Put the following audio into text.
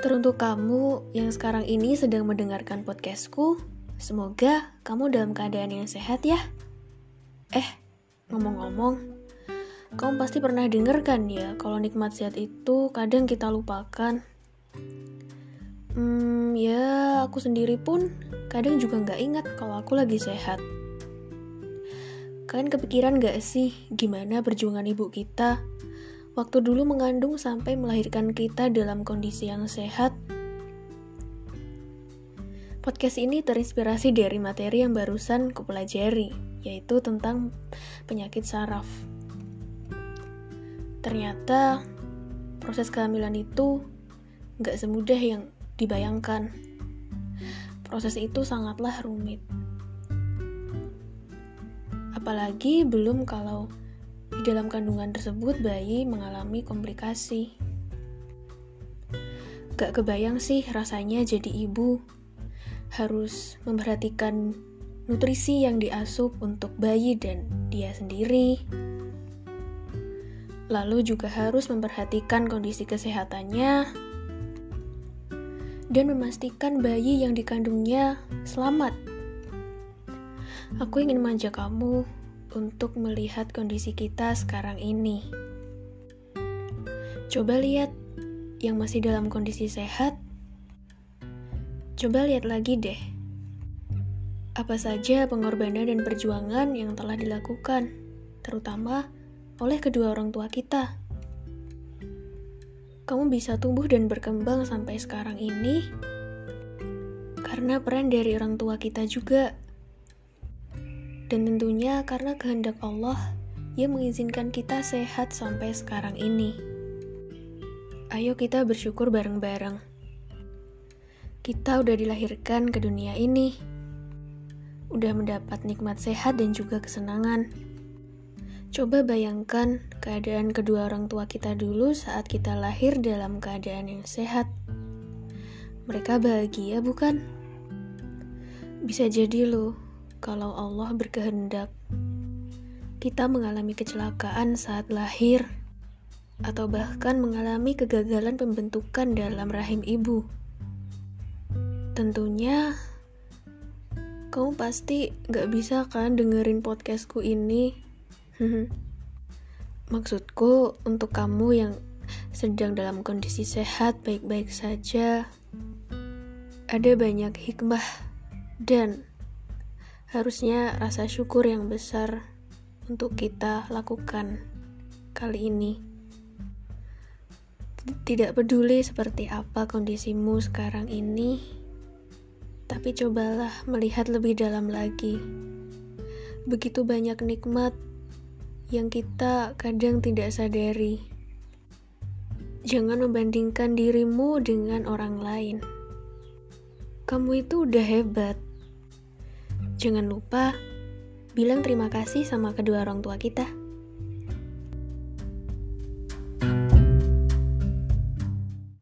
Untuk kamu yang sekarang ini sedang mendengarkan podcastku, semoga kamu dalam keadaan yang sehat ya. Eh, ngomong-ngomong, kamu pasti pernah dengar kan ya kalau nikmat sehat itu kadang kita lupakan. Hmm, ya aku sendiri pun kadang juga nggak ingat kalau aku lagi sehat. Kalian kepikiran gak sih gimana perjuangan ibu kita waktu dulu mengandung sampai melahirkan kita dalam kondisi yang sehat. Podcast ini terinspirasi dari materi yang barusan kupelajari, yaitu tentang penyakit saraf. Ternyata proses kehamilan itu gak semudah yang dibayangkan. Proses itu sangatlah rumit. Apalagi belum kalau di dalam kandungan tersebut, bayi mengalami komplikasi. Gak kebayang sih rasanya jadi ibu. Harus memperhatikan nutrisi yang diasup untuk bayi dan dia sendiri. Lalu juga harus memperhatikan kondisi kesehatannya dan memastikan bayi yang dikandungnya selamat. Aku ingin manja kamu untuk melihat kondisi kita sekarang ini. Coba lihat yang masih dalam kondisi sehat. Coba lihat lagi deh. Apa saja pengorbanan dan perjuangan yang telah dilakukan, terutama oleh kedua orang tua kita. Kamu bisa tumbuh dan berkembang sampai sekarang ini karena peran dari orang tua kita juga. Dan tentunya karena kehendak Allah yang mengizinkan kita sehat sampai sekarang ini. Ayo kita bersyukur bareng-bareng. Kita udah dilahirkan ke dunia ini. Udah mendapat nikmat sehat dan juga kesenangan. Coba bayangkan keadaan kedua orang tua kita dulu saat kita lahir dalam keadaan yang sehat. Mereka bahagia, bukan? Bisa jadi loh, kalau Allah berkehendak kita mengalami kecelakaan saat lahir atau bahkan mengalami kegagalan pembentukan dalam rahim ibu. Tentunya kamu pasti gak bisa kan dengerin podcastku ini. Maksudku untuk kamu yang sedang dalam kondisi sehat baik-baik saja, ada banyak hikmah dan Harusnya rasa syukur yang besar untuk kita lakukan kali ini. Tidak peduli seperti apa kondisimu sekarang ini, tapi cobalah melihat lebih dalam lagi. Begitu banyak nikmat yang kita kadang tidak sadari. Jangan membandingkan dirimu dengan orang lain. Kamu itu udah hebat Jangan lupa bilang terima kasih sama kedua orang tua kita.